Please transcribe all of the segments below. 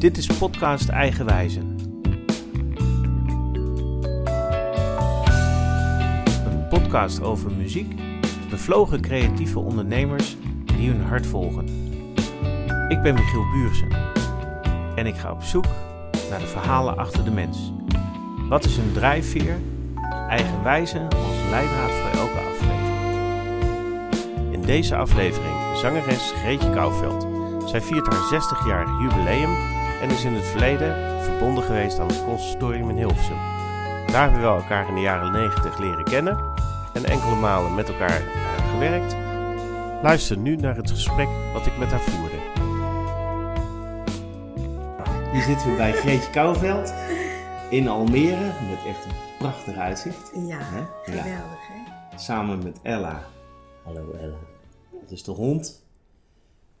Dit is podcast Eigenwijzen. Een podcast over muziek, bevlogen creatieve ondernemers die hun hart volgen. Ik ben Michiel Buursen en ik ga op zoek naar de verhalen achter de mens. Wat is hun drijfveer? Eigenwijze als leidraad voor elke aflevering. In deze aflevering zangeres Greetje Kouwveld. Zij viert haar 60-jarig jubileum en is in het verleden verbonden geweest aan het conservatorium in Hilversum. Daar hebben we elkaar in de jaren 90 leren kennen en enkele malen met elkaar eh, gewerkt. Luister nu naar het gesprek wat ik met haar voerde. Hier zitten we bij Greetje Kouwveld in Almere met echt een prachtig uitzicht. Ja, Hè? geweldig hè. Samen met Ella. Hallo Ella. Dat is de hond.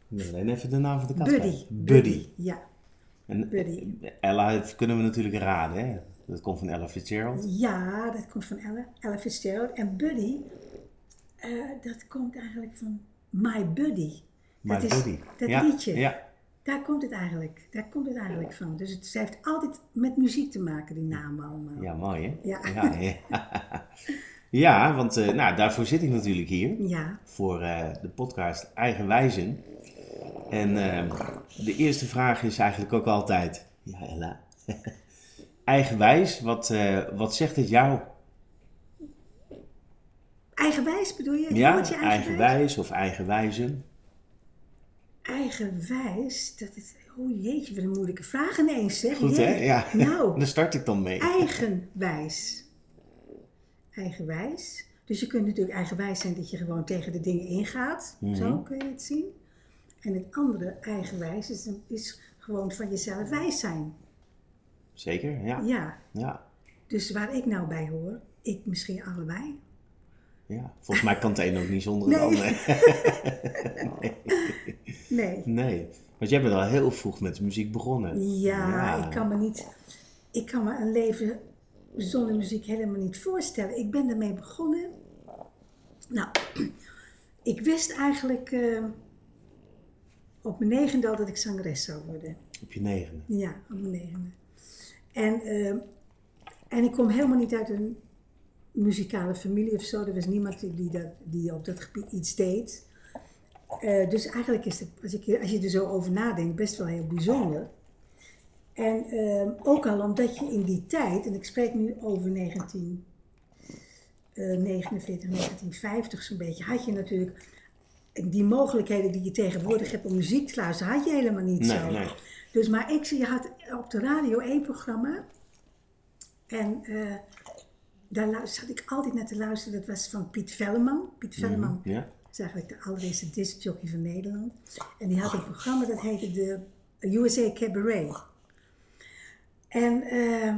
Ik moet alleen even de naam van de kat Buddy. Buddy. Ja, En Buddy. Ella het kunnen we natuurlijk raden, hè? Dat komt van Ella Fitzgerald. ja, dat komt van Ella, Ella Fitzgerald. En Buddy, eh, dat komt eigenlijk van My Buddy. My dat is Buddy. dat ja, liedje. Ja, Daar komt het eigenlijk, daar komt het eigenlijk van. Dus het, ze heeft altijd met muziek te maken, die namen allemaal. ja mooi hè? Ja. Ja, ja. Ja, want eh, nou, daarvoor zit ik natuurlijk hier. Ja, Voor eh, de podcast Eigenwijzen. En eh, de eerste vraag is eigenlijk ook altijd... Ja, Ella. Eigenwijs, wat, eh, wat zegt het jou? eigenwijs bedoel je? Ja, je eigenwijs of eigenwijzen? Eigenwijs, dat is, oh jeetje, wat een moeilijke vraag ineens zeg. Goed Jee. hè? Ja, Nou, daar start ik dan mee. eigenwijs. Eigenwijs. Dus je kunt natuurlijk eigenwijs zijn dat je gewoon tegen de dingen ingaat. Mhm. Zo kun je het zien. En het andere, eigenwijs, is, is gewoon van jezelf wijs zijn. Zeker, ja. Ja. Ja, Dus waar ik nou bij hoor, ik misschien allebei. ja. Volgens mij kan het een ook niet zonder het Nee. ander. Nee. Nee, want jij bent al heel vroeg met de muziek begonnen. Ja, ik kan me niet. Ik kan me een leven zonder muziek helemaal niet voorstellen. Ik ben ermee begonnen. Nou, ik wist eigenlijk eh, op mijn negende al dat ik zangeres zou worden. Op je negende. Ja, op mijn negende. En, eh, en ik kom helemaal niet uit een muzikale familie of zo. Er was niemand die, dat, die op dat gebied iets deed. Eh, dus eigenlijk is het, als, ik, als je er zo over nadenkt, best wel heel bijzonder. En eh, ook al omdat je in die tijd, en ik spreek nu over 1949, 1950 zo'n beetje, had je natuurlijk die mogelijkheden die je tegenwoordig hebt om muziek te luisteren, had je helemaal niet Nee, zo. nee. Dus, maar ik, je had op de radio één programma. En eh, daar zat ik altijd naar te luisteren. Dat was van Piet Velleman. Piet Velleman Ja? is eigenlijk de allereerste discjockey van Nederland. En die had een programma dat heette de USA Cabaret. En eh,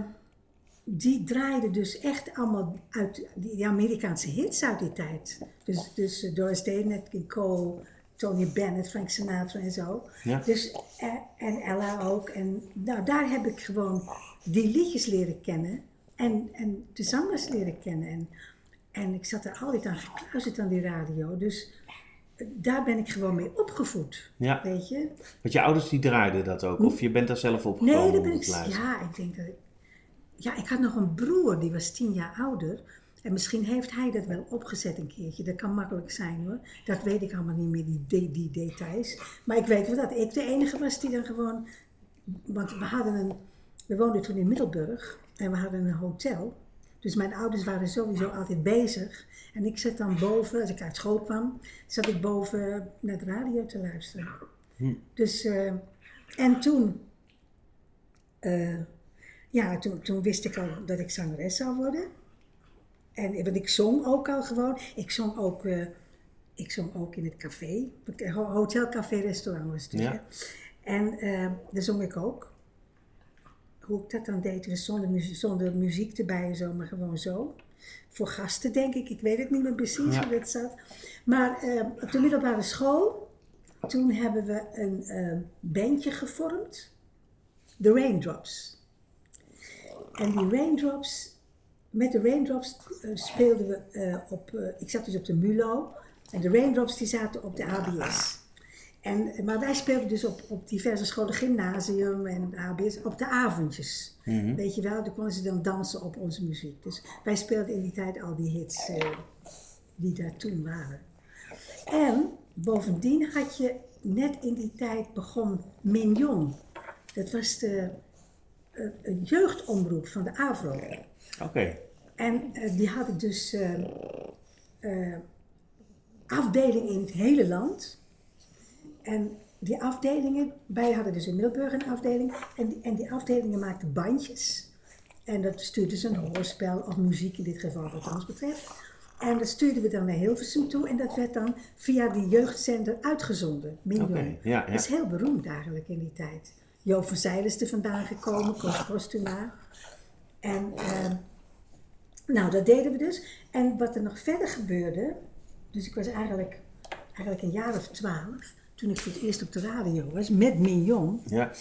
die draaide dus echt allemaal uit die, Amerikaanse hits uit die tijd. Dus, dus eh, Doris Day, Nat King Cole, Tony Bennett, Frank Sinatra en zo. Ja. Dus, eh, en Ella ook. En nou, daar heb ik gewoon die liedjes leren kennen. En, en de zangers leren kennen. En, en ik zat er altijd aan gekluisterd aan die radio. Dus eh, daar ben ik gewoon mee opgevoed. Ja. Weet je? Want je ouders die draaiden dat ook? Of je bent daar zelf opgekomen Nee, om ben ik. Ja, ik denk dat ik. Ja, ik had nog een broer die was tien jaar ouder. En misschien heeft hij dat wel opgezet een keertje. Dat kan makkelijk zijn hoor. Dat weet ik allemaal niet meer, die, die, die details. Maar ik weet wel dat ik de enige was die dan gewoon. Want we hadden een. We woonden toen in Middelburg en we hadden een hotel. Dus mijn ouders waren sowieso altijd bezig. En ik zat dan boven, als ik uit school kwam, zat ik boven naar de radio te luisteren. Dus, eh, en toen eh, ja, toen, toen wist ik al dat ik zangeres zou worden. En want ik zong ook al gewoon. Ik zong ook, eh, ik zong ook in het café. Ho- Hotel, café, restaurant was het dus, Ja. En eh, daar zong ik ook. Hoe ik dat dan deed, was zonder muziek, zonder muziek erbij en zo, maar gewoon zo. Voor gasten denk ik, ik weet het niet meer precies Ja. hoe dat zat. Maar eh, op de middelbare school, toen hebben we een eh, bandje gevormd. De Raindrops. En die Raindrops, met de Raindrops eh, speelden we eh, op, eh, ik zat dus op de MULO. En de Raindrops die zaten op de ABS. En, maar wij speelden dus op, op diverse scholen, gymnasium en HBS, op de avondjes. Mhm. Weet je wel, dan konden ze dan dansen op onze muziek. Dus wij speelden in die tijd al die hits die daar toen waren. En bovendien had je net in die tijd begon Mignon. Dat was de een jeugdomroep van de AVRO. Oké. En eh, die hadden dus eh eh, afdelingen in het hele land. En die afdelingen, wij hadden dus in Middelburg een afdeling. En die, en die afdelingen maakten bandjes. En dat stuurden ze een hoorspel of muziek in dit geval wat ons betreft. En dat stuurden we dan naar Hilversum toe. En dat werd dan via die jeugdzender uitgezonden. Ja, ja. Dat is heel beroemd eigenlijk in die tijd. Joop van Zijl is er vandaan gekomen, Postuma. En ehm, nou, dat deden we dus. En wat er nog verder gebeurde, dus ik was eigenlijk, eigenlijk een jaar of twaalf, toen ik voor het eerst op de radio was, met Mignon. Ja.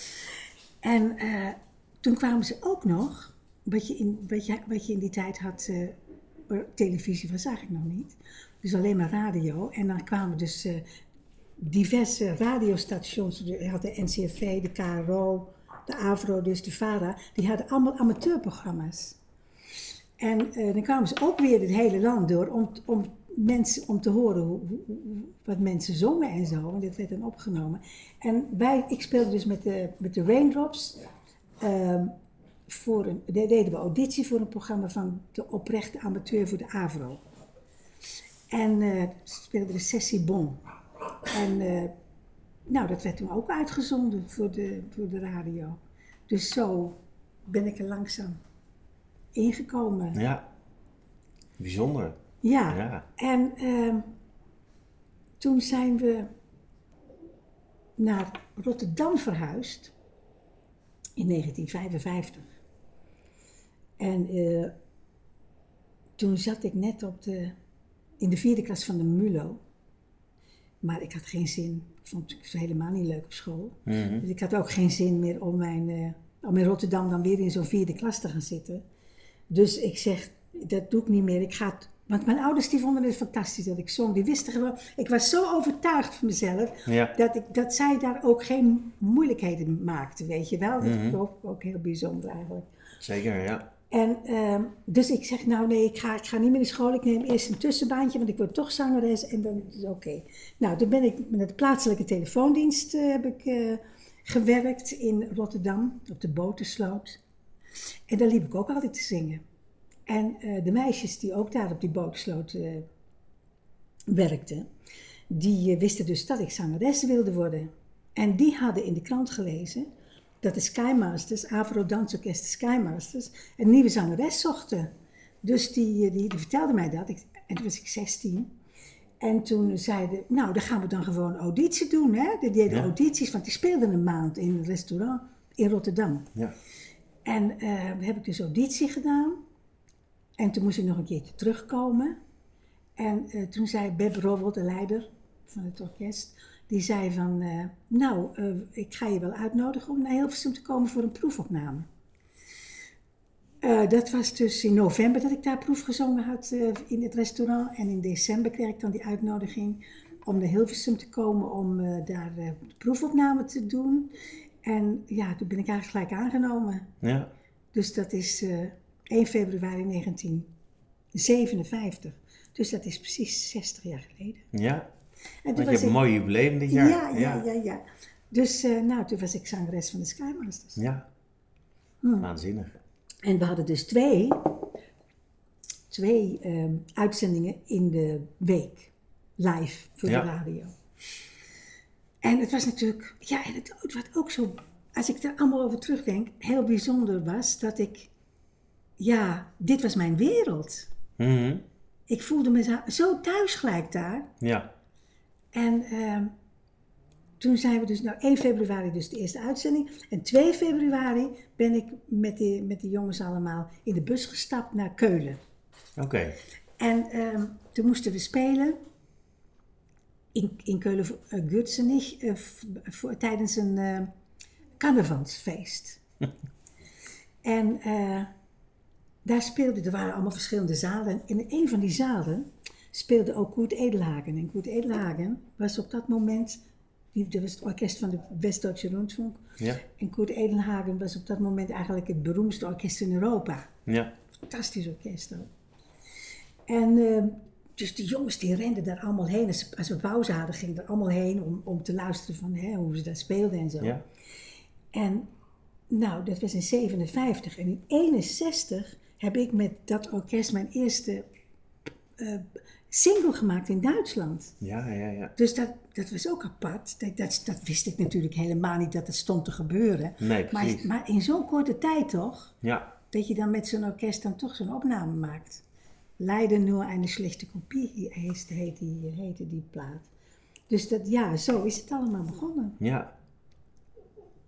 En eh, toen kwamen ze ook nog, wat je in, wat je, wat je in die tijd had, eh, televisie was eigenlijk nog niet, dus alleen maar radio. En dan kwamen dus eh, diverse radiostations, je had de NCRV, de KRO, de AVRO, dus de VARA, die hadden allemaal amateurprogramma's. En eh, dan kwamen ze ook weer het hele land door om, om, mensen, om te horen hoe, wat mensen zongen en zo. En dit werd dan opgenomen. En wij, ik speelde dus met de, met de Raindrops. ehm, voor een, daar deden we auditie voor een programma van de oprechte amateur voor de AVRO. En eh speelden we Sessie Bon. En eh, nou, dat werd toen ook uitgezonden voor de, voor de radio. Dus zo ben ik er langzaam ingekomen. Ja. Bijzonder. Ja, Ja. en ehm, toen zijn we naar Rotterdam verhuisd in 1955. En eh, toen zat ik net op de, in de vierde klas van de MULO. Maar ik had geen zin, ik vond het helemaal niet leuk op school. Mhm. Dus ik had ook geen zin meer om, mijn, eh, om in Rotterdam dan weer in zo'n vierde klas te gaan zitten. Dus ik zeg, dat doe ik niet meer. Ik ga het, want mijn ouders die vonden het fantastisch dat ik zong. Die wisten gewoon, ik was zo overtuigd van mezelf. Ja. Dat, ik, dat zij daar ook geen moeilijkheden maakten, weet je wel. Dat vond ik ook heel bijzonder eigenlijk. Zeker, ja. En ehm, dus ik zeg, nou nee, ik ga, ik ga niet meer naar school. Ik neem eerst een tussenbaantje, want ik word toch zangeres. En dan is oké. Nou, toen ben ik met de plaatselijke telefoondienst eh, heb ik, eh, gewerkt in Rotterdam, op de Botersloot. En daar liep ik ook altijd te zingen. En eh, de meisjes die ook daar op die Botersloot werkten, die wisten dus dat ik zangeres wilde worden. En die hadden in de krant gelezen dat de Skymasters, Avro Dansorkest Skymasters, een nieuwe zangeres zochten. Dus die, eh, die, die vertelde mij dat. Ik, en toen was ik 16. En toen zeiden, nou, dan gaan we dan gewoon auditie doen. Hè? Die deden Ja. audities, want die speelden een maand in een restaurant in Rotterdam. Ja. En eh, heb ik dus auditie gedaan. En toen moest ik nog een keertje terugkomen. En eh, toen zei Beb Rowold, de leider van het orkest, die zei van, eh, nou, eh, ik ga je wel uitnodigen om naar Hilversum te komen voor een proefopname. Eh, dat was dus in november dat ik daar proef gezongen had in het restaurant. En in december kreeg ik dan die uitnodiging om naar Hilversum te komen om daar de proefopname te doen. En ja, toen ben ik eigenlijk gelijk aangenomen. Ja. Dus dat is eh 1 februari 1957. Dus dat is precies 60 jaar geleden. Ja. En Want je hebt een mooi jubileum dit jaar. Ja, ja, ja, ja. Dus eh, nou, toen was ik zangeres van de Skymasters. Ja. Hmm. Waanzinnig. En we hadden dus twee, twee ehm, uitzendingen in de week. Live voor Ja. de radio. En het was natuurlijk, ja, en het, wat ook zo, als ik er allemaal over terugdenk, heel bijzonder was dat ik, ja, dit was mijn wereld. Mhm. Ik voelde me zo, zo thuis gelijk daar. Ja. En ehm, toen zijn we dus, nou 1 februari dus de eerste uitzending. En 2 februari ben ik met de, met de jongens allemaal in de bus gestapt naar Keulen. Oké. En ehm, toen moesten we spelen in, in Keulen uh, Gutsenich eh, v- voor, tijdens een eh, carnavalsfeest. en eh, daar speelde, er waren allemaal verschillende zalen. En in een van die zalen speelde ook Koert Edelhagen. En Koert Edelhagen was op dat moment Die, dat was het orkest van de West-Duitse Rundfunk. Ja. En Kurt Edenhagen was op dat moment eigenlijk het beroemdste orkest in Europa. Ja. Fantastisch orkest ook. En eh, dus die jongens die renden daar allemaal heen. Als, ze- als we pauze hadden, gingen er allemaal heen om, om te luisteren van hè, hoe ze dat speelden en zo. Ja. En nou, dat was in 57. En in 61 heb ik met dat orkest mijn eerste eh, single gemaakt in Duitsland. Ja, ja, ja. Dus dat, dat was ook apart. Dat, dat, dat wist ik natuurlijk helemaal niet dat het stond te gebeuren. Nee, maar, precies. maar in zo'n korte tijd toch, Ja. dat je dan met zo'n orkest dan toch zo'n opname maakt. Leiden nur eine slechte kopie heet, heet die, heette die plaat. Dus dat, ja, zo is het allemaal begonnen. Ja.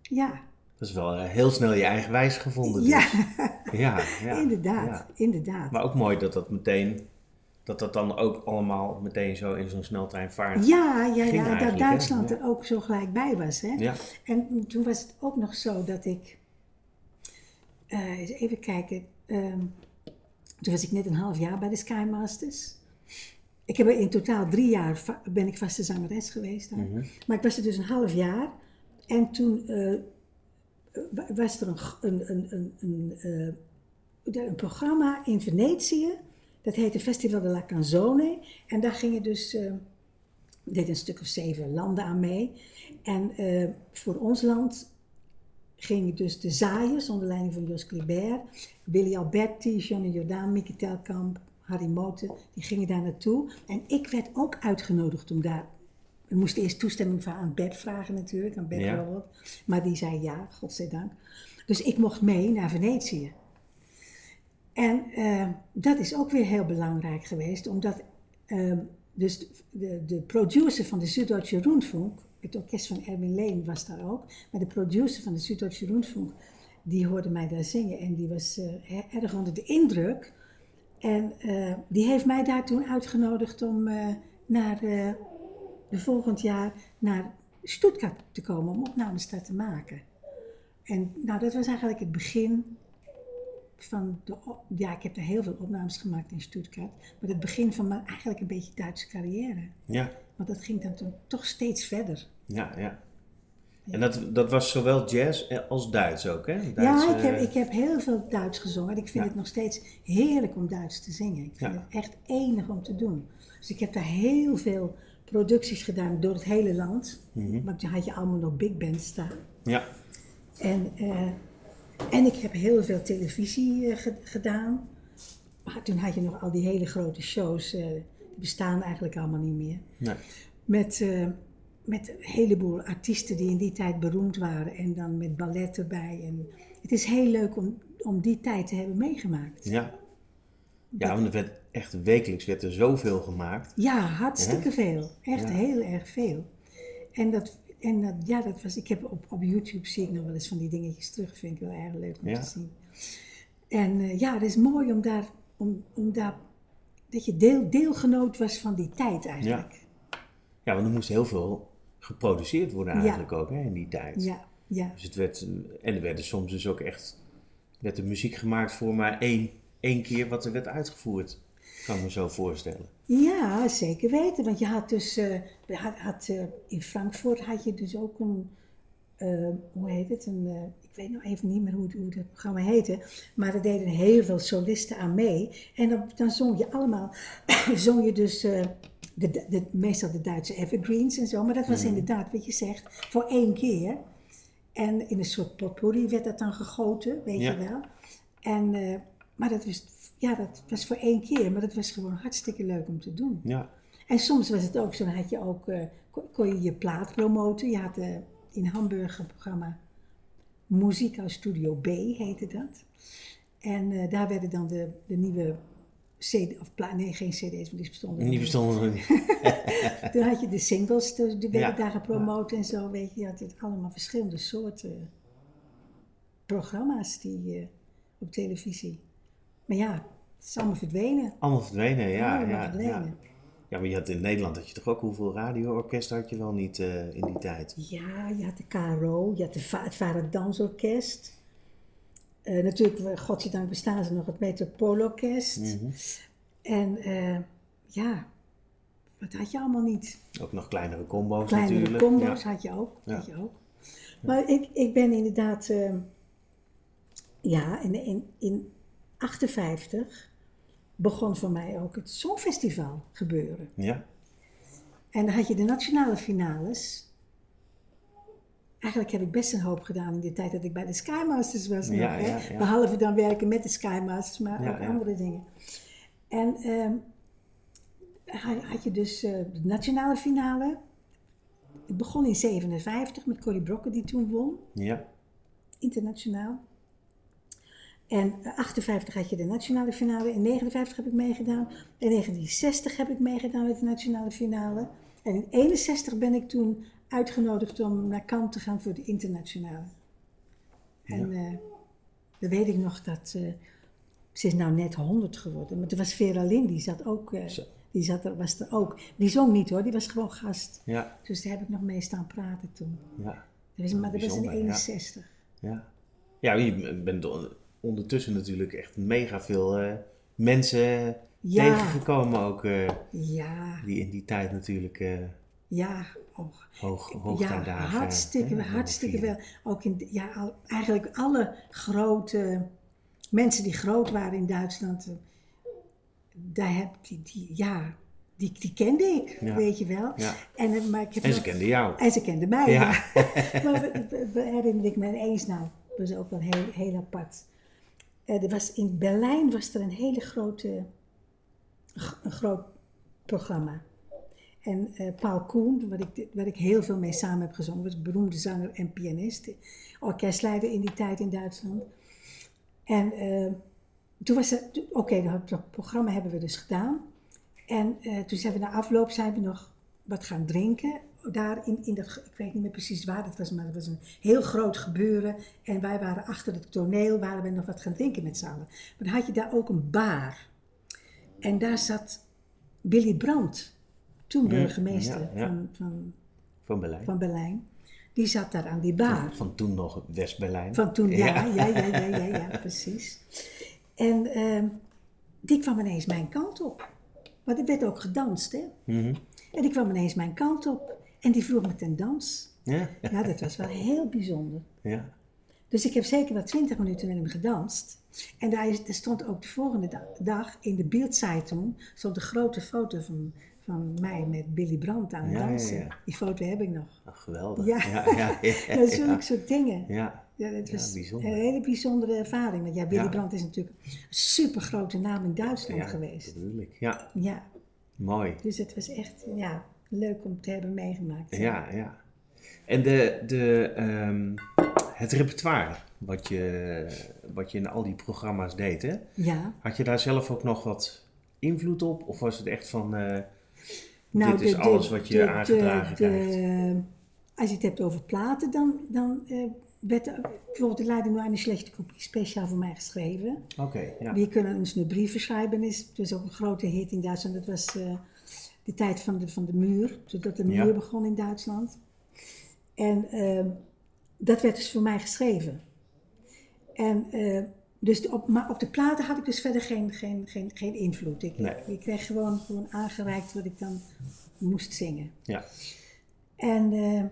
Ja, Dat is wel eh, heel snel je eigen wijs gevonden. dus. ja, Ja, ja. inderdaad, Ja. inderdaad. Maar ook mooi dat dat meteen, dat dat dan ook allemaal meteen zo in zo'n sneltrein vaart. Ja, ja, ja dat? Duitsland er ook zo gelijk bij was. Hè? Ja. En toen was het ook nog zo dat ik, eh, eens even kijken, ehm, toen was ik net een half jaar bij de Sky Masters. Ik heb in totaal drie jaar ben ik vaste zangeres geweest. daar. Mhm. Maar ik was er dus een half jaar. En toen eh, wa- was er een, een, een, een, eh, een programma in Venetië. Dat heette Festival de la Canzone. En daar gingen dus, eh deed een stuk of zeven landen aan mee. En eh, voor ons land gingen dus de zaaiers onder leiding van Jos Clibert, Willy Alberti, Johnny Jordaan, Mieke Telkamp, Harry Moten, die gingen daar naartoe. En ik werd ook uitgenodigd om daar. We moesten eerst toestemming van aan Bert vragen natuurlijk, aan Bert Ja. Robert. Maar die zei ja, godzijdank. Dus ik mocht mee naar Venetië. En eh, dat is ook weer heel belangrijk geweest, omdat eh, dus de, de producer van de Süddeutsche Rundfunk, het orkest van Erwin Leen was daar ook, maar de producer van de Süddeutsche Rundfunk, die hoorde mij daar zingen en die was he- erg onder de indruk. En eh, die heeft mij daar toen uitgenodigd om eh, naar de volgend jaar naar Stuttgart te komen om opnames daar te maken. En nou, dat was eigenlijk het begin van de, op- ja, ik heb er heel veel opnames gemaakt in Stuttgart, maar het begin van mijn eigenlijk een beetje Duitse carrière. Ja. Want dat ging dan toen toch steeds verder. Ja, ja. En dat, dat was zowel jazz als Duits ook, hè? Duits, ja, ik heb, eh, ik heb heel veel Duits gezongen en ik vind Ja. het nog steeds heerlijk om Duits te zingen. Ik vind Ja. het echt enig om te doen. Dus ik heb daar heel veel producties gedaan door het hele land. Mhm. Want toen had je allemaal nog big bands staan. Ja. En, eh, en ik heb heel veel televisie eh, ge- gedaan. Maar toen had je nog al die hele grote shows. eh, die bestaan eigenlijk allemaal niet meer. Nee. Met, eh, met een heleboel artiesten die in die tijd beroemd waren. En dan met ballet erbij. En het is heel leuk om, om die tijd te hebben meegemaakt. Ja. Ja, want er werd echt wekelijks werd er zoveel gemaakt. Ja, hartstikke veel. Echt Ja. heel erg veel. En dat, en dat, ja, dat was, ik heb op, op YouTube zie ik nog wel eens van die dingetjes terug. Vind ik wel erg leuk om Ja. te zien. En eh, ja, het is mooi om daar, om, om daar, dat je deel, deelgenoot was van die tijd eigenlijk. Ja, want er moest heel veel geproduceerd worden Ja. eigenlijk ook, hè, in die tijd. Ja, ja. Dus het werd, en er werd soms dus ook echt, werd er muziek gemaakt voor maar één, één keer wat er werd uitgevoerd. Kan ik me zo voorstellen. Ja, zeker weten. Want je had dus, je had, had, eh, in Frankfurt had je dus ook een, eh, hoe heet het? Een, ik weet nog even niet meer hoe, het- hoe dat programma heette. Maar er deden heel veel solisten aan mee. En dan, dan zong je allemaal, zong je dus de, de, meestal de Duitse evergreens en zo. Maar dat was inderdaad wat je zegt, voor één keer. En in een soort potpourri werd dat dan gegoten, weet Ja. je wel. En, maar dat was, ja, dat was voor één keer, maar dat was gewoon hartstikke leuk om te doen. Ja, En soms was het ook zo, dan had je ook, eh, kon, je je plaat promoten. Je had eh, in Hamburg een programma Muzika Studio B, heette dat. En eh, daar werden dan de, de nieuwe CD, of pla- nee, geen CD's, maar die bestonden. niet nog verstonden. niet. Toen had je de singles, dus die werden Ja. daar gepromoot en zo, weet je. Je had het allemaal verschillende soorten programma's die, op televisie. Maar ja, het is allemaal verdwenen. Allemaal verdwenen, ja. allemaal ja, verdwenen. ja. ja, maar je had in Nederland had je toch ook hoeveel radioorkesten had je wel niet eh, in die tijd? Ja, je had de KRO, je had de Va het Vara Dansorkest. Eh, natuurlijk, eh, godzijdank bestaan ze nog, het Metropoolorkest. Mhm. En ja, wat had je allemaal niet? Ook nog kleinere combo's Kleinere natuurlijk. combo's Ja. had je ook. Ja. Had je ook. Maar ik, ik ben inderdaad, eh, ja, in, in, in 58 begon voor mij ook het Songfestival gebeuren. Ja. En dan had je de nationale finales. Eigenlijk heb ik best een hoop gedaan in de tijd dat ik bij de Skymasters was. nog, Ja, hè. ja. Behalve dan werken met de Skymasters, maar ook andere dingen. En had had je dus eh, de nationale finale. Het begon in 57 met Corrie Brokken die toen won, Ja. internationaal. En eh, 58 had je de nationale finale. In 59 heb ik meegedaan. In 1960 heb ik meegedaan met de nationale finale. En in 61 ben ik toen uitgenodigd om naar Cannes te gaan voor de internationale. En eh, dan weet ik nog dat... eh, ze is nou net 100 geworden. Maar toen was Vera Lynn, die zat ook... eh, die zat er, was er ook. Die zong niet hoor, die was gewoon gast. Ja. Dus daar heb ik nog mee staan praten toen. Ja. Dat was, maar dat was in Bijzonder, ja. 61. Ja. Ja, je bent ondertussen natuurlijk echt mega veel eh, mensen Ja. tegengekomen ook. eh, Ja, die in die tijd natuurlijk eh ja. Oh. hoog, Ja, hoogtijdagen... hartstikke, hè, hartstikke wel. Ook in, ja, al- eigenlijk alle grote mensen die groot waren in Duitsland, daar heb die, die ja, die, die kende ik, Ja. weet je wel. Ja. En, maar ik heb En ze kenden jou. en ze kenden mij. Ja. maar we, we- we herinner ik me eens nou, dat was ook wel heel, heel apart. Eh, was, in Berlijn was er een hele grote, een groot programma. En eh, Paul Koen, waar ik, ik heel veel mee samen heb gezongen, was een beroemde zanger en pianist, orkestleider in die tijd in Duitsland. En eh, toen was het, oké, dat programma hebben we dus gedaan. En toen zijn we na afloop zijn we nog wat gaan drinken. Daar in, in dat, ik weet niet meer precies waar dat was, maar het was een heel groot gebeuren. En wij waren achter het toneel, waren we nog wat gaan drinken met z'n allen. Maar dan had je daar ook een bar. En daar zat Willy Brandt, toen burgemeester ja, ja. Van, van, Van Berlijn. van Berlijn. Die zat daar aan die bar. Van, van toen nog West-Berlijn. Van toen, ja, ja, ja, ja, ja, ja, ja, precies. En ehm, die kwam ineens mijn kant op. Maar er werd ook gedanst, hè. Mhm. En die kwam ineens mijn kant op. En die vroeg me ten dans. Ja. Ja, dat was wel heel bijzonder. Ja. Dus ik heb zeker wel twintig minuten met hem gedanst. En daar, is, daar stond ook de volgende da- dag in de Bildzeitung stond een grote foto van, van mij met Billy Brandt aan het Ja, ja, dansen. ja. Die foto heb ik nog. Ach, geweldig. Ja. Ja, ja, ja, Dat zulke ja. soort dingen. Ja. Ja, dat Ja, was bijzonder. een hele bijzondere ervaring. Want ja, Willy Ja. Brandt is natuurlijk een super grote naam in Duitsland Ja, geweest. bedoel ik. Ja, Ja, mooi. dus het was echt ja, leuk om te hebben meegemaakt. Ja, ja. En de, de, ehm, het repertoire wat je, wat je in al die programma's deed, hè? Ja. had je daar zelf ook nog wat invloed op? Of was het echt van, eh, Nou, dit is de- alles wat je de- aangedragen krijgt? Als je het hebt over platen, dan, dan eh, werd er- bijvoorbeeld de Leiden nur eine slechte kopie speciaal voor mij geschreven. Oké, ja. Wir kunnen ons nu brieven schrijven is, het was ook een grote hit in Duitsland. Dat was eh, de tijd van de, van de muur, zodat de Ja. muur begon in Duitsland. En ehm, dat werd dus voor mij geschreven. En, eh, dus op, maar op de platen had ik dus verder geen, geen, geen, geen invloed. Ik, Nee. ik kreeg gewoon, gewoon aangereikt wat ik dan moest zingen. Ja, En eh,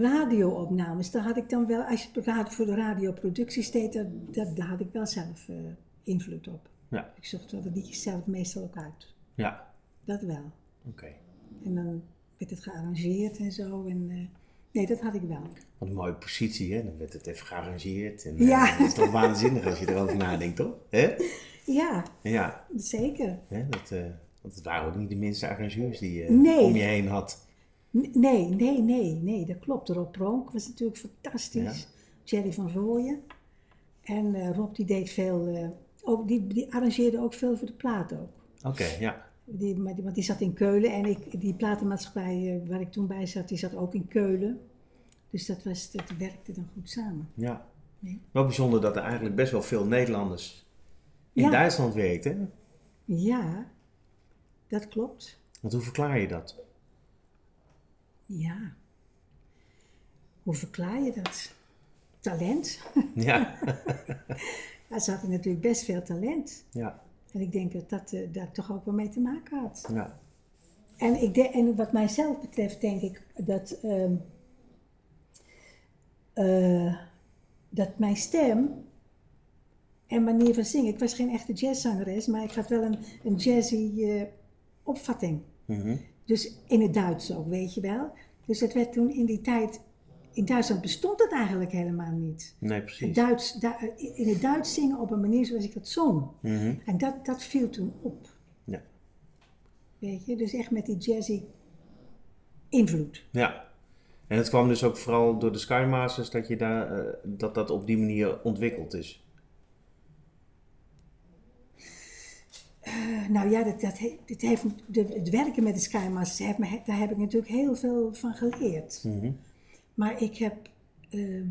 radioopnames, daar had ik dan wel, als je voor de radioproducties deed, daar, daar, daar had ik wel zelf eh, invloed op. ja, Ik zocht wel de liedjes zelf meestal ook uit. ja. Dat wel. Oké. En dan werd het gearrangeerd en zo. En, eh, nee, dat had ik wel. Wat een mooie positie, hè? Dan werd het even gearrangeerd. En, Ja. eh, dat is toch waanzinnig als je erover nadenkt, toch? Hè? Ja, Ja, zeker. hè? Dat, eh, want het waren ook niet de minste arrangeurs die je Nee. om je heen had. Nee, nee, nee, nee, dat klopt. Rob Pronk was natuurlijk fantastisch. Jerry van Rooyen. En Rob die deed veel, ook, die, die arrangeerde ook veel voor de plaat ook. Oké, ja. Die, want die zat in Keulen en ik, die platenmaatschappij eh, waar ik toen bij zat, die zat ook in Keulen. Dus dat, was, dat werkte dan goed samen. ja. Nee. Wel bijzonder dat er eigenlijk best wel veel Nederlanders in Ja. Duitsland werkten. Ja, dat klopt. Want hoe verklaar je dat? Ja. Hoe verklaar je dat? Talent. Ja, Ja, ze hadden natuurlijk best veel talent. ja, En ik denk dat dat eh, daar toch ook wel mee te maken had. ja. En, ik de, en wat mijzelf betreft denk ik dat, ehm, eh, dat mijn stem en manier van zingen. Ik was geen echte jazzzangeres, maar ik had wel een, een jazzy eh, opvatting. Mhm. Dus in het Duits ook, weet je wel. Dus het werd toen in die tijd. In Duitsland bestond het eigenlijk helemaal niet. Nee, precies. Duits, in het Duits zingen op een manier zoals ik dat zong. Mhm. En dat, dat viel toen op. Ja. Weet je, dus echt met die jazzy invloed. Ja. En het kwam dus ook vooral door de Skymasters dat, je daar, eh, dat dat op die manier ontwikkeld is. Eh, nou ja, dat, dat, he- heeft, de, het werken met de Skymasters, heeft me, daar heb ik natuurlijk heel veel van geleerd. Mhm. Maar ik heb eh,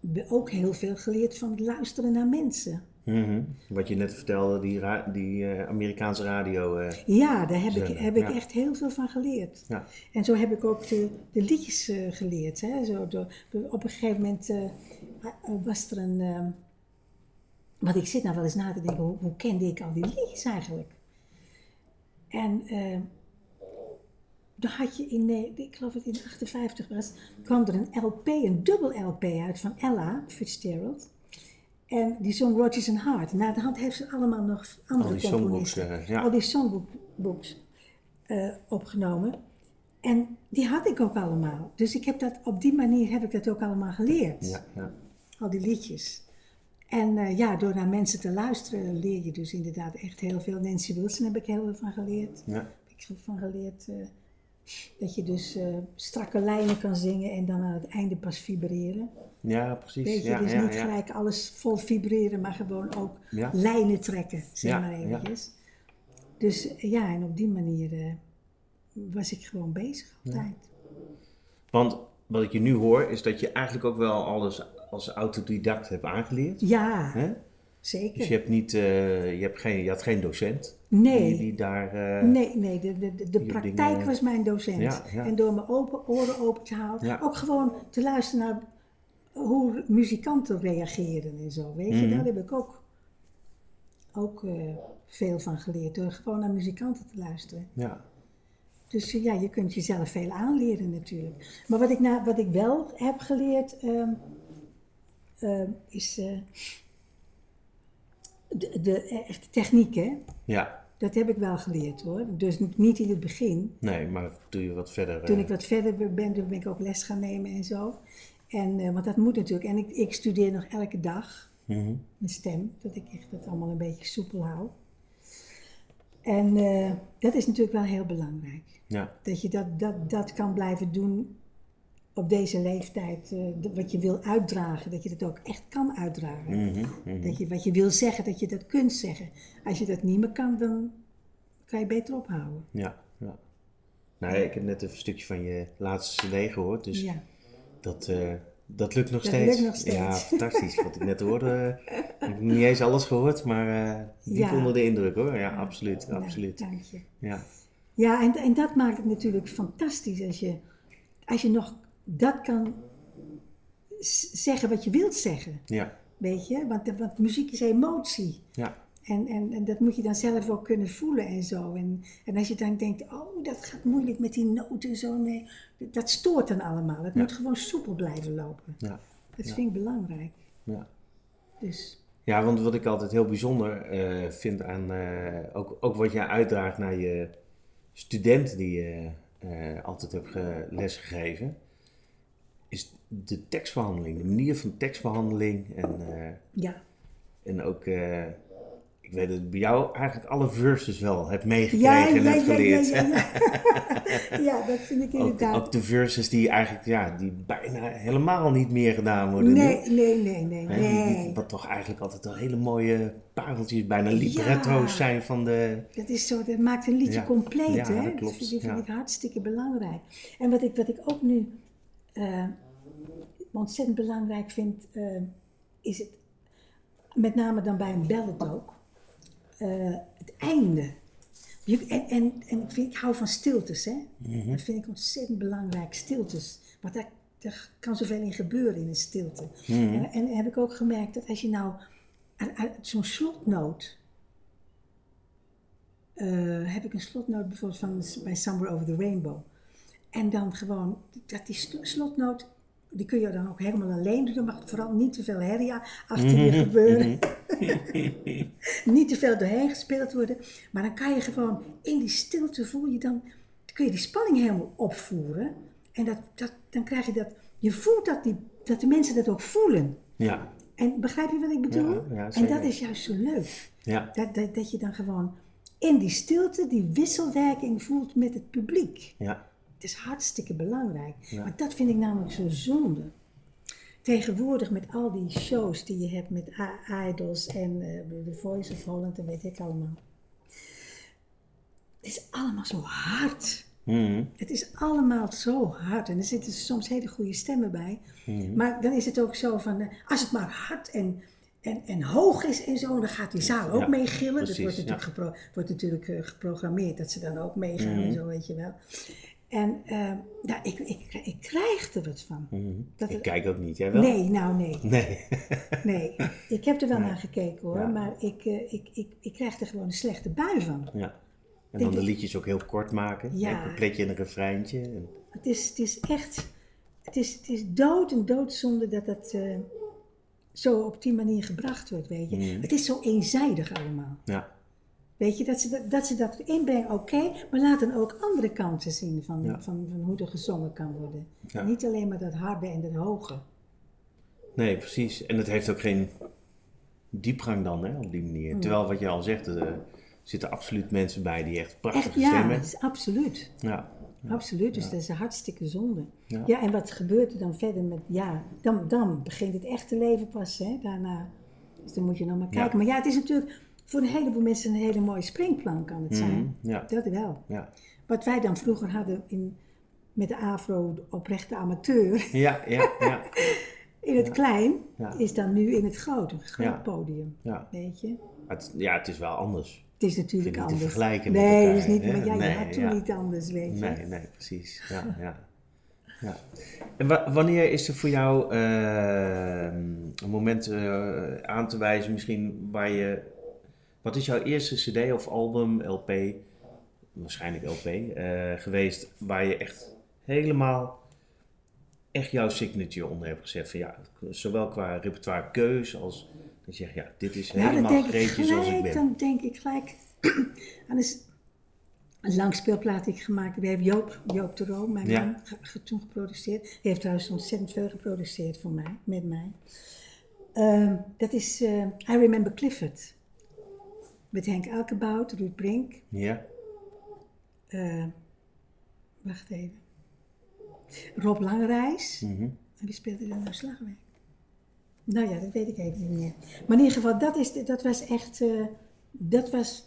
be- ook heel veel geleerd van het luisteren naar mensen. Mhm. Wat je net vertelde, die, die eh, Amerikaanse radio. eh, Ja, daar heb, ik, heb ik echt heel veel van geleerd. ja. En zo heb ik ook de, de liedjes eh, geleerd. Hè? Zo, door- op een gegeven moment was er een. ehm, want ik zit nou wel eens na te denken, hoe, hoe kende ik al die liedjes eigenlijk? En eh, dan had je in, ik geloof dat het in 58 was, kwam er een LP, een dubbel LP uit van Ella Fitzgerald. En die zong Rodgers and Hart. Na de hand heeft ze allemaal nog andere Al songbooks. componisten eh, ja. al die songbooks eh, opgenomen. En die had ik ook allemaal. Dus ik heb dat, op die manier heb ik dat ook allemaal geleerd. ja, ja. Al die liedjes. En eh, ja, door naar mensen te luisteren leer je dus inderdaad echt heel veel. Nancy Wilson heb ik heel veel van geleerd. ja. Heb ik van geleerd dat je dus eh, strakke lijnen kan zingen en dan aan het einde pas vibreren. Ja, precies. Weet je, ja, dus ja, niet ja. gelijk alles vol vibreren, maar gewoon ook lijnen trekken, zeg maar ja. eventjes. Dus eh, ja, en op die manier eh, was ik gewoon bezig altijd. Want wat ik je nu hoor, is dat je eigenlijk ook wel alles als autodidact hebt aangeleerd. Ja? Zeker. Dus je, hebt niet, eh, je, hebt geen, je had geen docent nee, die, die daar... eh, nee, nee, de, de, de, praktijk dingen- was mijn docent. Ja, ja. En door mijn open, oren open te houden, Ja. ook gewoon te luisteren naar hoe muzikanten reageren en zo. Weet je, Mhm. daar heb ik ook, ook eh, veel van geleerd, door gewoon naar muzikanten te luisteren. Ja. Dus ja, je kunt jezelf veel aanleren natuurlijk. Maar wat ik, na, wat ik wel heb geleerd, ehm, ehm, is de, de echte techniek, hè. ja, Dat heb ik wel geleerd hoor. Dus niet in het begin. nee, maar doe je wat verder... Toen eh, ik wat verder ben, toen ben ik ook les gaan nemen en zo. En, eh, want dat moet natuurlijk. En ik, ik studeer nog elke dag mhm. mijn stem, dat ik echt dat allemaal een beetje soepel hou. En eh, dat is natuurlijk wel heel belangrijk. Ja, Dat je dat, dat, dat kan blijven doen op deze leeftijd. eh, wat je wil uitdragen, dat je dat ook echt kan uitdragen. mhm, mhm. Dat je wat je wil zeggen, dat je dat kunt zeggen. Als je dat niet meer kan, dan kan je beter ophouden. ja, ja. Nou, ja, ik heb net een stukje van je laatste cd gehoord, dus Ja. dat, eh, dat lukt nog Dat steeds. lukt nog steeds. Ja, fantastisch. Wat ik net hoorde, eh, heb ik niet eens alles gehoord, maar diep Ja. onder de indruk hoor. Ja, absoluut, Nou, absoluut. dank je. Ja, Ja, en, en dat maakt het natuurlijk fantastisch als je, als je nog dat kan zeggen wat je wilt zeggen. ja, Weet je? Want, want muziek is emotie. ja, En, en, en dat moet je dan zelf ook kunnen voelen en zo. En, en als je dan denkt, oh, dat gaat moeilijk met die noten en zo. Nee, dat stoort dan allemaal. Het Ja. moet gewoon soepel blijven lopen. ja, Dat Ja. vind ik belangrijk. ja. Dus Ja, want wat ik altijd heel bijzonder eh, vind aan eh, ook, ook wat jij uitdraagt naar je studenten die je eh, altijd hebt ge- lesgegeven, is de tekstbehandeling, de manier van tekstbehandeling en, eh, ja. en ook, eh, ik weet dat ik bij jou eigenlijk alle verses wel heb meegekregen Ja, en ja, heb ja, geleerd. ja, ja. dat vind ik inderdaad. ook de verses die eigenlijk, ja, die bijna helemaal niet meer gedaan worden nu. Nee, nee, nee, nee, die- wat toch eigenlijk altijd wel hele mooie pareltjes, bijna libretto's Ja. zijn van de... Dat, is zo, dat maakt een liedje Ja. compleet, Ja, hè? dat klopt, vind, ik hartstikke belangrijk. En wat ik, wat ik ook nu eh, ontzettend belangrijk vind, eh, is het, met name dan bij een ballad ook, eh, het einde. En en, en ik, vind, ik hou van stiltes, hè? Mhm. Dat vind ik ontzettend belangrijk, stiltes. Want daar, daar kan zoveel in gebeuren in een stilte. Mhm. En, en heb ik ook gemerkt dat als je nou zo'n slotnoot heb ik een slotnoot bijvoorbeeld van bij Somewhere Over the Rainbow. En dan gewoon, dat die sl- slotnoot, die kun je dan ook helemaal alleen doen. Er mag vooral niet te veel herrie achter je gebeuren. niet te veel doorheen gespeeld worden. Maar dan kan je gewoon in die stilte voel je dan, kun je die spanning helemaal opvoeren. En dat, dat, dan krijg je dat, je voelt dat, die, dat de mensen dat ook voelen. Ja, En begrijp je wat ik bedoel? Ja, ja, en dat is juist zo leuk. ja, Dat, dat, dat je dan gewoon in die stilte die wisselwerking voelt met het publiek. ja. Het is hartstikke belangrijk. Ja. Maar dat vind ik namelijk zo zonde. Tegenwoordig met al die shows die je hebt met Idols en eh, The Voice of Holland en weet ik allemaal. Het is allemaal zo hard. Mhm. Het is allemaal zo hard. En er zitten soms hele goede stemmen bij. Mhm. Maar dan is het ook zo van, eh, als het maar hard en, en, en hoog is en zo, dan gaat die zaal ook Ja, mee gillen. dat wordt natuurlijk, gepro- wordt natuurlijk eh, geprogrammeerd, dat ze dan ook meegaan Mhm. en zo, weet je wel. En ja, ik, ik, ik krijg er wat van. Mhm. Dat Ik het- kijk ook niet, jij wel? Nee, nou nee. Nee. Nee, ik heb er wel naar gekeken hoor, Ja. maar ik, eh, ik, ik, ik krijg er gewoon een slechte bui van. ja. En Denk dan de liedjes ook heel kort maken. Ja. Een coupletje en een refreintje. En, Het is, het is echt, het is, het is dood en doodzonde dat dat eh, zo op die manier gebracht wordt, weet je. Mhm. Het is zo eenzijdig allemaal. ja. Weet je, dat ze dat, dat, ze dat inbrengen, oké, maar laat dan ook andere kanten zien van, Ja. van, van hoe er gezongen kan worden. Ja. Niet alleen maar dat harde en dat hoge. Nee, precies. En het heeft ook geen diepgang dan, hè, op die manier. Hmm. Terwijl wat je al zegt, er zitten absoluut mensen bij die echt prachtige Echt, ja, stemmen het is absoluut. Ja. Absoluut, dus dat is een hartstikke zonde. Ja. Ja. en wat gebeurt er dan verder met, ja, dan, dan begint het echte leven pas, hè, daarna. Dus dan moet je nog maar Ja. kijken. Maar ja, het is natuurlijk voor een heleboel mensen een hele mooie springplank kan het zijn. Mhm, ja. Dat wel. Ja. Wat wij dan vroeger hadden in, met de AVRO, de oprechte amateur, Ja, ja, ja, in het klein, is dan nu in het grote, een groot podium. ja. Weet je? Het, ja, het is wel anders. Het is natuurlijk het anders. niet te vergelijken met nee, elkaar, dat is niet, hè? maar jij Nee, had toen niet anders, weet je. Nee, nee, precies. Ja, ja. ja. En wa- wanneer is er voor jou eh, een moment eh, aan te wijzen, misschien waar je. Wat is jouw eerste CD of album, LP, waarschijnlijk LP, eh, geweest waar je echt helemaal echt jouw signature onder hebt gezet? Van ja, zowel qua repertoire keus als dat je zegt, ja, dit is Nou, helemaal Greetje zoals ik ben. dan denk ik gelijk aan een, s- een langspeelplaat die ik gemaakt heb. Heeft Joop, Joop de Roo, mijn Ja. man, ge- toen geproduceerd. Die heeft trouwens ontzettend veel geproduceerd voor mij, met mij. Ehm, dat is eh, I Remember Clifford. Met Henk Elkebout, Ruud Brink. Ja, eh, wacht even. Rob Langerijs. mhm. En wie speelde er nou slagwerk? Nou ja, dat weet ik even niet meer. Maar in ieder geval, dat, is, dat was echt. eh, dat was.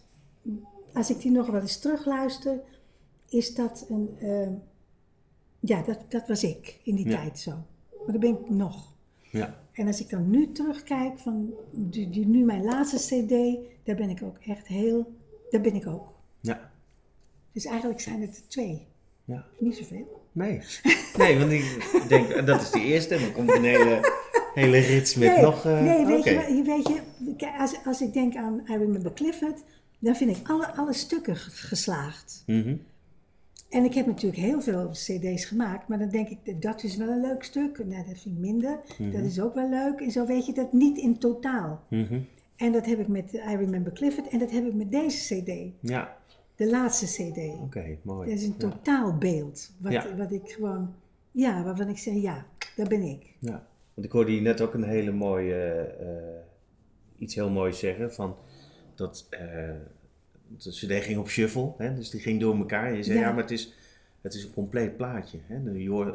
Als ik die nog wel eens terugluister, is dat een. eh, ja, dat, dat was ik in die Ja. tijd zo. Maar dat ben ik nog. ja, En als ik dan nu terugkijk van die, die, nu mijn laatste CD, daar ben ik ook echt heel. Daar ben ik ook. ja, Dus eigenlijk zijn het er twee. ja. Niet zoveel. Nee. Nee, want ik denk, dat is de eerste. En dan komt een hele, hele rits met nee, nog... eh, nee, weet, oké. je, weet je, als, als ik denk aan I Remember Clifford, dan vind ik alle, alle stukken geslaagd. Mhm. En ik heb natuurlijk heel veel cd's gemaakt, maar dan denk ik, dat is wel een leuk stuk. Nee, dat vind ik minder. Dat is ook wel leuk. En zo weet je dat niet in totaal. Mhm. En dat heb ik met I Remember Clifford en dat heb ik met deze cd. Ja, De laatste cd. oké, mooi. Dat is een ja. totaalbeeld. Wat, Ja. wat ik gewoon, ja, waarvan ik zeg, ja, daar ben ik. Ja, want ik hoorde je net ook een hele mooie, eh, iets heel moois zeggen, van dat eh, de cd ging op shuffle, hè, dus die ging door elkaar. Je zei, ja, Ja. maar het is, het is een compleet plaatje. Hè? De,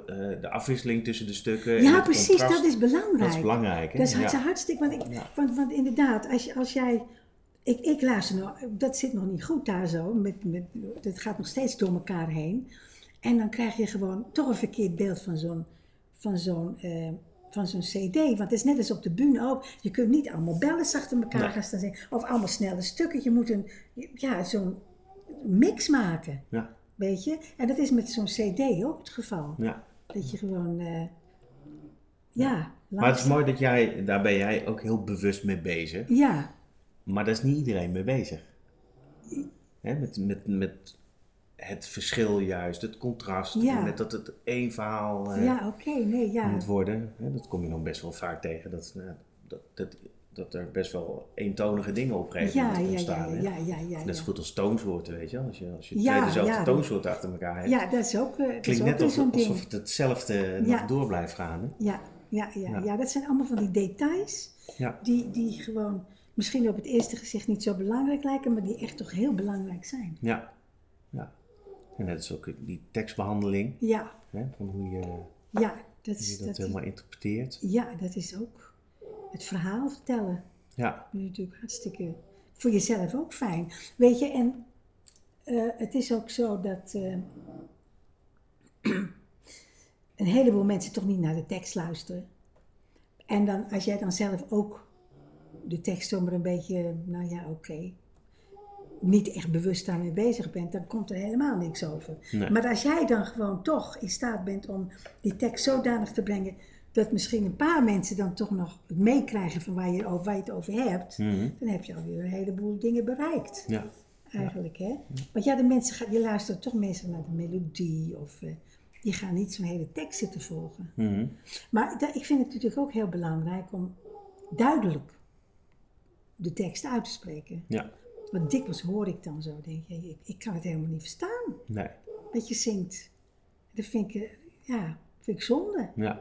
eh, de afwisseling tussen de stukken. en Ja, precies, contrast, dat is belangrijk. Dat is belangrijk. Hè? Dat is ja. hartstikke, want, ik, Ja. want, want inderdaad, als, als jij. Ik, ik luister nog, dat zit nog niet goed daar zo. Met, met, dat gaat nog steeds door elkaar heen. En dan krijg je gewoon toch een verkeerd beeld van zo'n van zo'n eh, van zo'n CD. Want het is net als op de bühne ook. Je kunt niet allemaal bellen achter elkaar Nee. gaan staan zingen. Of allemaal snelle stukken. Je moet een, ja, zo'n mix maken. Ja, Weet je? En dat is met zo'n CD ook het geval. ja. Dat je gewoon. eh, ja, Maar het is mooi dat jij, daar ben jij ook heel bewust mee bezig. Ja, Maar daar is niet iedereen mee bezig. Hè, met, met, met het verschil juist, het contrast. Ja. Met dat het één verhaal eh, ja, nee, ja. moet worden. Hè, dat kom je dan best wel vaak tegen. Dat, nou, dat, dat, dat er best wel eentonige dingen op een Ja, ontstaan. ja, ja, ja. Net zo goed als toonsoorten, weet je wel. Als je, als je twee dezelfde toonsoorten achter elkaar hebt. Ja, dat is ook, dat is Klinkt ook net alsof, het hetzelfde nog door blijft gaan. Hè? Ja, ja, ja, Ja. ja. dat zijn allemaal van die details Ja. die, die gewoon misschien op het eerste gezicht niet zo belangrijk lijken, maar die echt toch heel belangrijk zijn. Ja. ja. En net is ook die tekstbehandeling. Ja, Hè, van hoe je, ja, dat is, je dat dat, helemaal interpreteert. ja, dat is ook het verhaal vertellen. Ja. Dat is natuurlijk hartstikke voor jezelf ook fijn. Weet je, en eh, het is ook zo dat eh, een heleboel mensen toch niet naar de tekst luisteren. En dan, als jij dan zelf ook de tekst zomaar een beetje, nou ja, oké, niet echt bewust daarmee bezig bent, dan komt er helemaal niks over. Nee. Maar als jij dan gewoon toch in staat bent om die tekst zodanig te brengen dat misschien een paar mensen dan toch nog het meekrijgen van waar je, over, waar je het over hebt, Mhm. dan heb je alweer een heleboel dingen bereikt. Ja. Eigenlijk, hè? Want ja, de mensen gaan, je luistert toch meestal naar de melodie of eh, die gaan niet zo'n hele tekst zitten volgen. Mhm. Maar ik vind het natuurlijk ook heel belangrijk om duidelijk de tekst uit te spreken. Ja. Want dikwijls hoor ik dan zo, denk je, ik, ik kan het helemaal niet verstaan Nee. dat je zingt. Dat vind ik, eh, ja, vind ik zonde. Ja.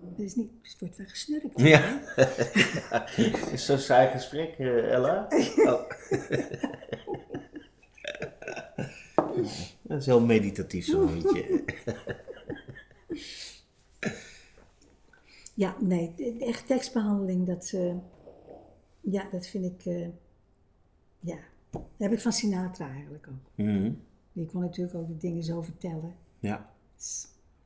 Dat is niet, het wordt wel gesnurkt. Ja. is zo'n saai gesprek, eh, Ella? Oh. Dat is heel meditatief zo'n liedje. Ja, nee, echt tekstbehandeling, dat, eh, ja, dat vind ik, eh, ja, dat heb ik van Sinatra eigenlijk ook. Mhm. Die kon natuurlijk ook de dingen zo vertellen. Ja.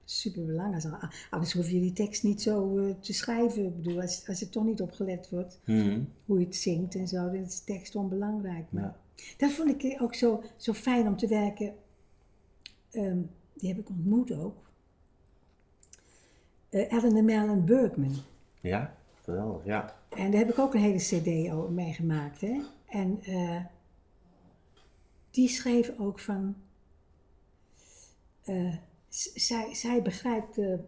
Super belangrijk. Anders hoef je die tekst niet zo eh, te schrijven. Ik bedoel, als, als er toch niet op gelet wordt Mhm. hoe je het zingt en zo, dan is de tekst onbelangrijk. Maar Ja. Dat vond ik ook zo, zo fijn om te werken. Ehm, die heb ik ontmoet ook. Eh Ellen Mellon Bergman. Ja, geweldig, ja. En daar heb ik ook een hele cd mee gemaakt. Hè? En eh, die schreef ook van... eh, zij, zij begrijpt de,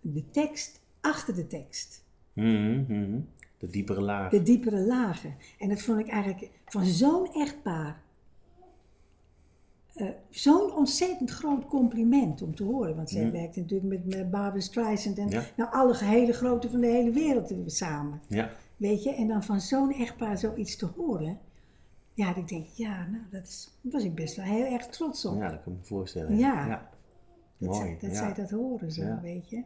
de tekst achter de tekst. Mhm, mhm. De diepere laag. De diepere lagen. En dat vond ik eigenlijk van zo'n echtpaar... eh, zo'n ontzettend groot compliment om te horen. Want zij Mhm. werkt natuurlijk met, met Barbara Streisand en Ja. nou, alle hele grote van de hele wereld samen. Ja. Weet je, en dan van zo'n echtpaar zoiets te horen. Ja, dat ik denk, ja, nou, dat is, daar was ik best wel heel erg trots op. ja, dat kan ik me voorstellen. Ja. ja. dat Mooi, zij, dat, ja. zij dat horen zo, Ja. weet je.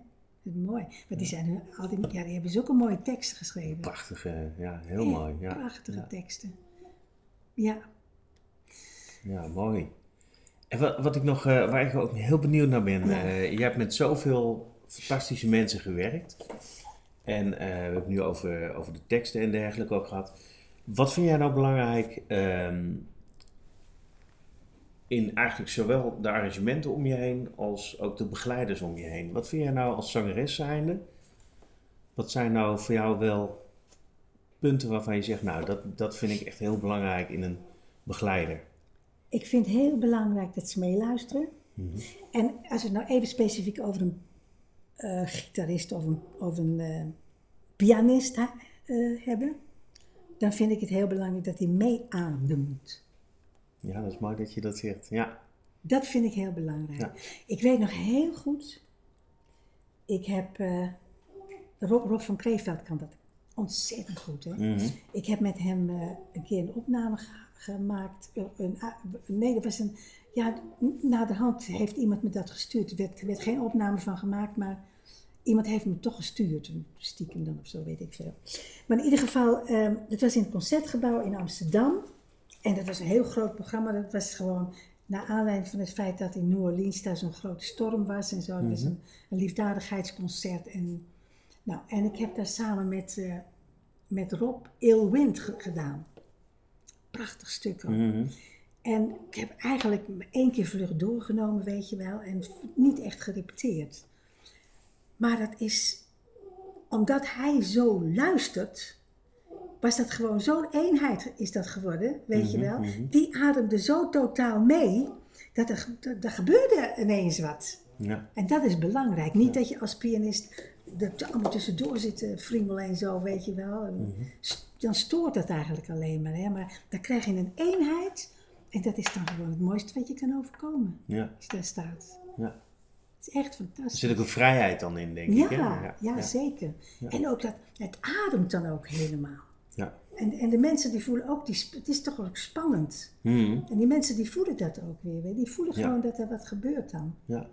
Dat is mooi. Want die zijn altijd, ja, die hebben zulke mooie teksten geschreven. Prachtige, ja, heel Echt mooi. Ja. Prachtige teksten. Ja, Ja, mooi. En wat, wat ik nog, eh, waar ik ook heel benieuwd naar ben. Eh, je hebt met zoveel fantastische mensen gewerkt. En eh, we hebben het nu over, over de teksten en dergelijke ook gehad. Wat vind jij nou belangrijk ehm, in eigenlijk zowel de arrangementen om je heen als ook de begeleiders om je heen? Wat vind jij nou als zangeres zijnde? Wat zijn nou voor jou wel punten waarvan je zegt, nou, dat, dat vind ik echt heel belangrijk in een begeleider? ik vind het heel belangrijk dat ze meeluisteren. En als we het nou even specifiek over een eh, gitarist of een, of een eh, pianist ha- eh, hebben, dan vind ik het heel belangrijk dat hij meeademt. Ja, dat is mooi dat je dat zegt. Ja. Dat vind ik heel belangrijk. Ja. Ik weet nog heel goed, ik heb, Rob, Rob van Kreeveld kan dat ontzettend goed. Hè? Mhm. Ik heb met hem een keer een opname ge- gemaakt. Een, a- nee, dat was een. Ja, na de hand heeft iemand me dat gestuurd. Er werd, er werd geen opname van gemaakt, maar iemand heeft me toch gestuurd. Stiekem dan of zo, weet ik veel. Maar in ieder geval, eh, het was in het concertgebouw in Amsterdam. En dat was een heel groot programma. Dat was gewoon naar aanleiding van het feit dat in New Orleans daar zo'n grote storm was en zo. Het was een, een liefdadigheidsconcert. En, nou, en ik heb daar samen met, eh, met Rob Ill Wind ge- gedaan. Prachtig stuk ook. Mhm. En ik heb eigenlijk één keer vlug doorgenomen, weet je wel, en niet echt gerepeteerd. Maar dat is omdat hij zo luistert, was dat gewoon zo'n eenheid is dat geworden, weet je Mhm, wel. mhm. Die ademde zo totaal mee, dat er, dat er gebeurde ineens wat. Ja. En dat is belangrijk. Niet dat je als pianist er allemaal tussendoor zit friemelen en zo, weet je wel. Mhm. Dan stoort dat eigenlijk alleen maar. Hè? Maar dan krijg je een eenheid. En dat is dan gewoon het mooiste wat je kan overkomen. Ja. Als je daar staat. Ja. Is echt Er fantastisch. zit ook een vrijheid dan in, denk Ja, ik. hè? ja, ja. zeker. En ook dat, het ademt dan ook helemaal. Ja. En, en de mensen die voelen ook, die, het is toch ook spannend. Mhm. En die mensen die voelen dat ook weer. Die voelen gewoon dat er wat gebeurt dan. ja.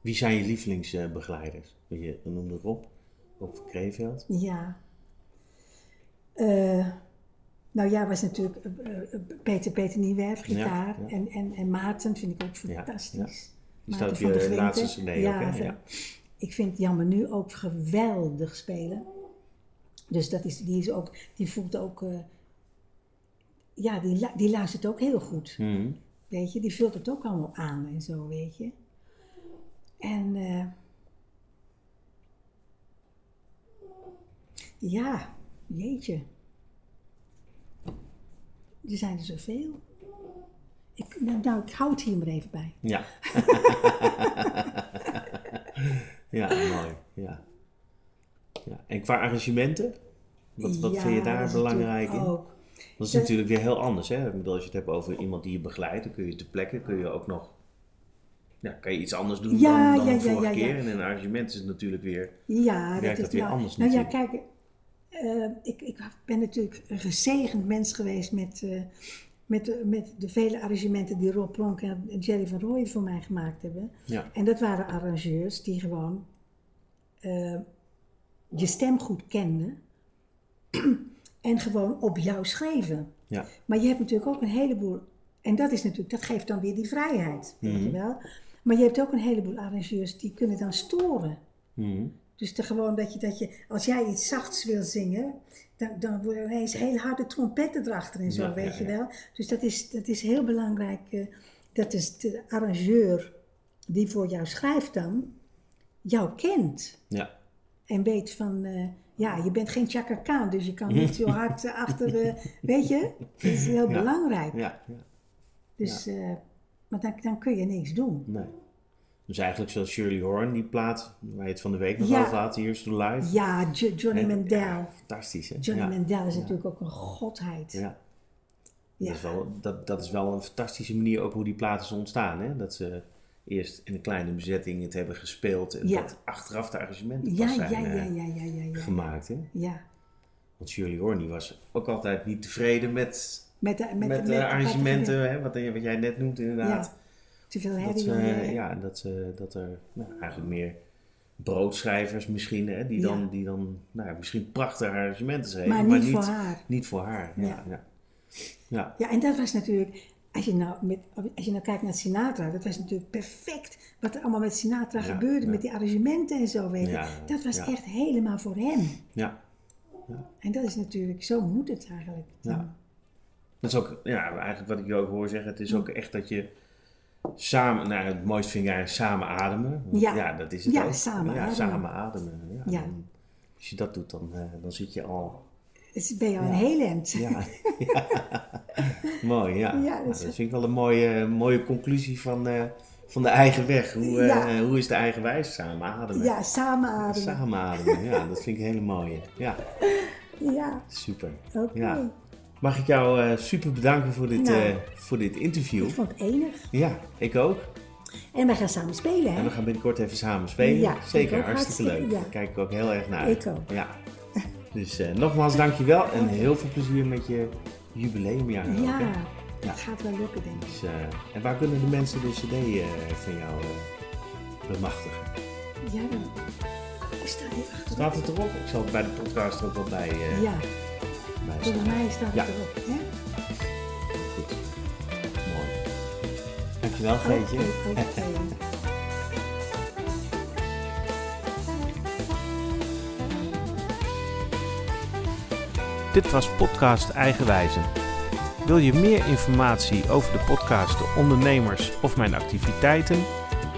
Wie zijn je lievelingsbegeleiders? Je noemde Rob, Rob van Kreeveld. Ja. Eh, nou ja, was natuurlijk eh, eh, Peter, Peter Nieuwerf, gitaar. Ja, ja. En, en, en Maarten vind ik ook Ja, fantastisch. Ja. Die staat je Grinten. laatste cd ook, hè? Ja. Ik vind Jammer nu ook geweldig spelen. Dus dat is, die, is ook, die voelt ook... eh, ja, die, die luistert ook heel goed. Mhm. Weet je, die vult het ook allemaal aan en zo, weet je. En eh, ja, jeetje. Er zijn er zoveel. Ik, nou, ik hou het hier maar even bij. Ja. ja, mooi. Ja. ja. En qua arrangementen? Wat, wat Ja, vind je daar belangrijk in? ook. Dat is natuurlijk weer heel anders. Hè? Ik bedoel, als je het hebt over iemand die je begeleidt, dan kun je te plekken, kun je ook nog. Ja, kan je iets anders doen Ja, dan, dan ja, de ja, vorige ja, ja. keer. En in een arrangement is het natuurlijk weer. Ja, werkt dat weer nou, anders Nou ja, natuurlijk. kijk, eh, ik, ik ben natuurlijk een gezegend mens geweest met, eh, met, de- met de vele arrangementen die Rob Plonk en Jerry van Rooyen voor mij gemaakt hebben. Ja, En dat waren arrangeurs die gewoon eh, je stem goed kenden en gewoon op jou schreven. ja, Maar je hebt natuurlijk ook een heleboel, en dat is natuurlijk, dat geeft dan weer die vrijheid, weet je Mhm. wel. Maar je hebt ook een heleboel arrangeurs die kunnen dan storen. Mhm. Dus te gewoon dat je, dat je, als jij iets zachts wil zingen, dan, dan worden ineens hele harde trompetten erachter en zo, Ja, weet ja, je wel. Dus dat is, dat is heel belangrijk, eh, dat is de arrangeur die voor jou schrijft dan, jou kent. ja, En weet van, eh, ja, je bent geen Chaka Khan, dus je kan niet zo hard eh, achter de, weet je. Dat is heel belangrijk. ja, ja. Dus, maar dan, dan kun je niks doen. Nee. Dus eigenlijk zoals Shirley Horn, die plaat waar je het van de week nog Ja. over had, Here's to Life. Ja, Jo- Johnny Mandel. ja, fantastisch, hè? Johnny ja. Mandel is natuurlijk ook een godheid. Ja. Dat, is wel, dat, dat is wel een fantastische manier ook hoe die platen zijn ontstaan. Hè? Dat ze eerst in een kleine bezetting het hebben gespeeld en dat achteraf de arrangementen pas zijn ja, eh, ja, ja, ja, ja. gemaakt. Hè? Ja, Want Shirley Horn die was ook altijd niet tevreden met, met de, met, met, de met- arrangementen, hè? Wat, wat jij net noemt inderdaad. Ja, te veel Dat, onder- ja, dat, ze, dat er nou, eigenlijk meer broodschrijvers misschien, hè, die Ja. dan, die dan nou, ja, misschien prachtige arrangementen schreven, maar niet voor haar. niet voor haar. Ja, Ja. ja. Ja. En dat was natuurlijk, als je nou, met, als je nou kijkt naar Sinatra, dat was natuurlijk perfect wat er allemaal met Sinatra gebeurde, met die arrangementen en zo, weet je. Dat was echt helemaal voor hem. ja. En dat is natuurlijk, zo moet het eigenlijk. Ja. Dat is ook, ja, eigenlijk wat ik je ook hoor zeggen, het is ook echt dat je samen, nou het mooiste vind ik eigenlijk samen ademen. Ja. dat is het Ja, ook. samen ja, ademen. samen ademen. Ja, dan- als je dat doet, dan, eh, dan zit je al, Dus ben je al een heel eind. ja, mooi, ja. Ja, dat is- vind ik wel een mooie, mooie conclusie van, eh, van de eigen weg. Hoe, eh, hoe is de eigen wijs? Samen ademen. Ja, samen ademen. Samen ademen, ja, dat vind ik een hele mooie. Ja, Ja, super. oké. Ja. Mag ik jou eh, super bedanken voor dit, Nou. eh, voor dit interview. Ik vond het enig. Ja, ik ook. En wij gaan samen spelen, hè? En we gaan binnenkort even samen spelen. Ja, Zeker, hartstikke leuk. ja. Daar kijk ik ook heel erg naar uit. Ik ook. Ja. Dus eh, nogmaals dankjewel en heel veel plezier met je jubileumjaar. ook, Ja, dat Ja. gaat wel lukken, denk ik. Dus, en waar kunnen de mensen de cd van jou bemachtigen? Ja, dan... Ik sta hier achter. Staat het erop? Ik zal het bij de podcast er ook wel bij, eh Staan. mij staat Ja. het erop. Hè? Goed. Mooi. Dankjewel, Geetje. Oké, oké. Dit was podcast Eigenwijzen. Wil je meer informatie over de podcast, de ondernemers of mijn activiteiten?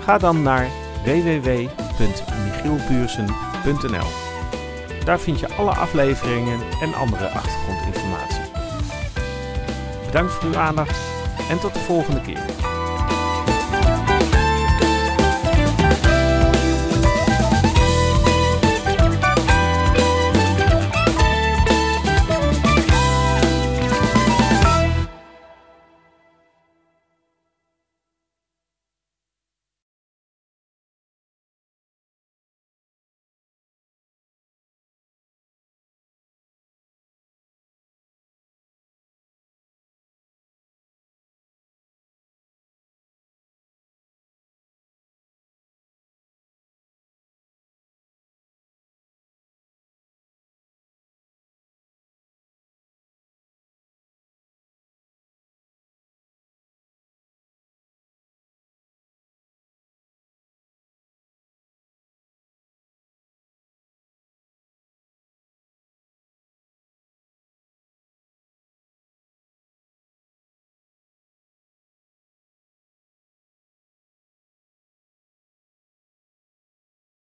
Ga dan naar www.michielbuursen.nl Daar vind je alle afleveringen en andere achtergrondinformatie. Bedankt voor uw aandacht en tot de volgende keer.